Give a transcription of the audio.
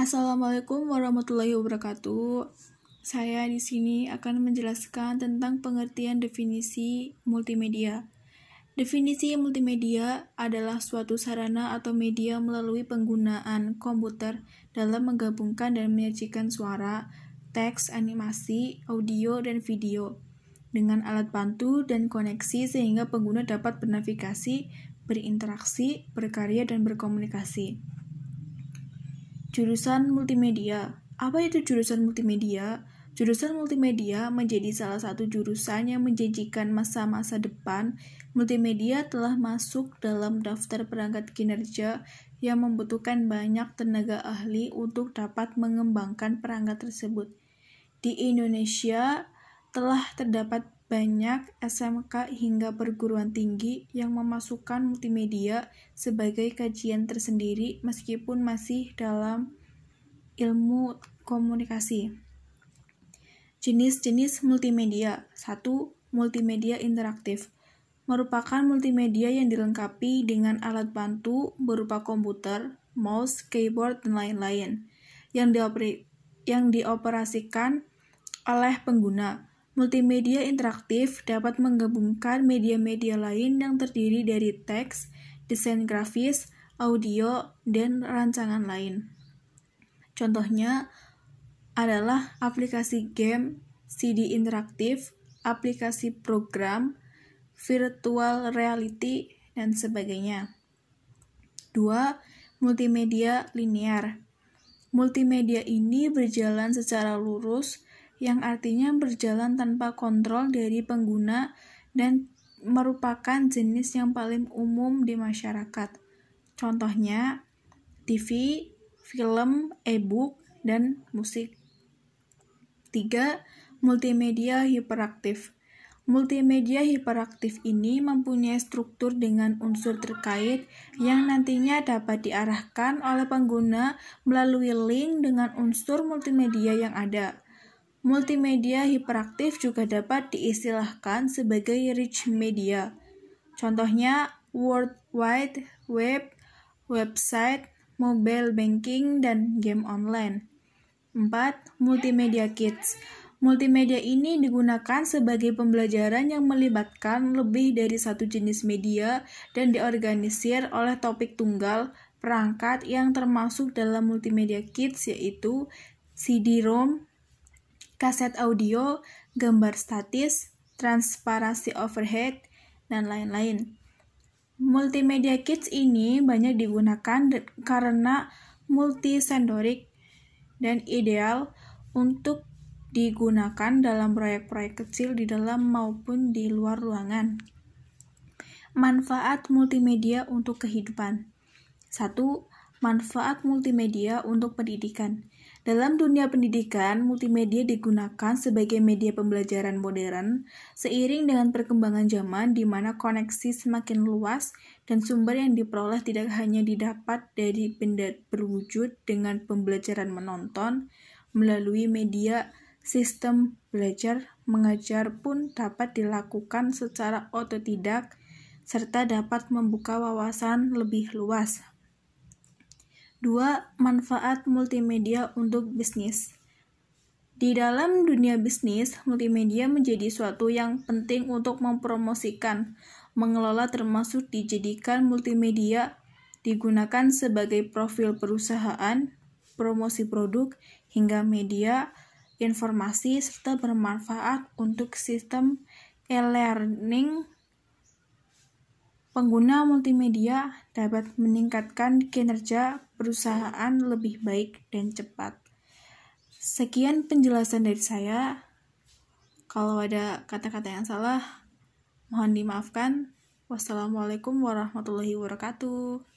Assalamualaikum warahmatullahi wabarakatuh. Saya di sini akan menjelaskan tentang pengertian definisi multimedia. Definisi multimedia adalah suatu sarana atau media melalui penggunaan komputer dalam menggabungkan dan menyajikan suara, teks, animasi, audio, dan video dengan alat bantu dan koneksi sehingga pengguna dapat bernavigasi, berinteraksi, berkarya, dan berkomunikasi. Jurusan multimedia. Apa itu jurusan multimedia? Jurusan multimedia menjadi salah satu jurusan yang menjanjikan masa-masa depan. Multimedia telah masuk dalam daftar perangkat kinerja yang membutuhkan banyak tenaga ahli untuk dapat mengembangkan perangkat tersebut. Di Indonesia telah terdapat banyak SMK hingga perguruan tinggi yang memasukkan multimedia sebagai kajian tersendiri meskipun masih dalam ilmu komunikasi. Jenis-jenis multimedia 1. Multimedia interaktif merupakan multimedia yang dilengkapi dengan alat bantu berupa komputer, mouse, keyboard, dan lain-lain yang, yang dioperasikan oleh pengguna Multimedia interaktif dapat menggabungkan media-media lain yang terdiri dari teks, desain grafis, audio, dan rancangan lain. Contohnya adalah aplikasi game, CD interaktif, aplikasi program, virtual reality, dan sebagainya. 2. Multimedia linear. Multimedia ini berjalan secara lurus yang artinya berjalan tanpa kontrol dari pengguna dan merupakan jenis yang paling umum di masyarakat. Contohnya, TV, film, e-book, dan musik. 3. Multimedia hiperaktif. Multimedia hiperaktif ini mempunyai struktur dengan unsur terkait yang nantinya dapat diarahkan oleh pengguna melalui link dengan unsur multimedia yang ada. Multimedia hiperaktif juga dapat diistilahkan sebagai rich media. Contohnya World Wide Web, website, mobile banking, dan game online. 4. Multimedia Kits Multimedia ini digunakan sebagai pembelajaran yang melibatkan lebih dari satu jenis media dan diorganisir oleh topik tunggal perangkat yang termasuk dalam multimedia kits yaitu CD-ROM, kaset audio, gambar statis, transparasi overhead, dan lain-lain. Multimedia kits ini banyak digunakan karena multisensorik dan ideal untuk digunakan dalam proyek-proyek kecil di dalam maupun di luar ruangan. Manfaat multimedia untuk kehidupan. 1. Manfaat multimedia untuk pendidikan. Dalam dunia pendidikan, multimedia digunakan sebagai media pembelajaran modern seiring dengan perkembangan zaman di mana koneksi semakin luas dan sumber yang diperoleh tidak hanya didapat dari benda berwujud dengan pembelajaran menonton melalui media sistem belajar mengajar pun dapat dilakukan secara otodidak serta dapat membuka wawasan lebih luas 2. Manfaat multimedia untuk bisnis. Di dalam dunia bisnis, multimedia menjadi suatu yang penting untuk mempromosikan, mengelola termasuk dijadikan multimedia digunakan sebagai profil perusahaan, promosi produk, hingga media, informasi, serta bermanfaat untuk sistem e-learning Pengguna multimedia dapat meningkatkan kinerja perusahaan lebih baik dan cepat. Sekian penjelasan dari saya. Kalau ada kata-kata yang salah, mohon dimaafkan. Wassalamualaikum warahmatullahi wabarakatuh.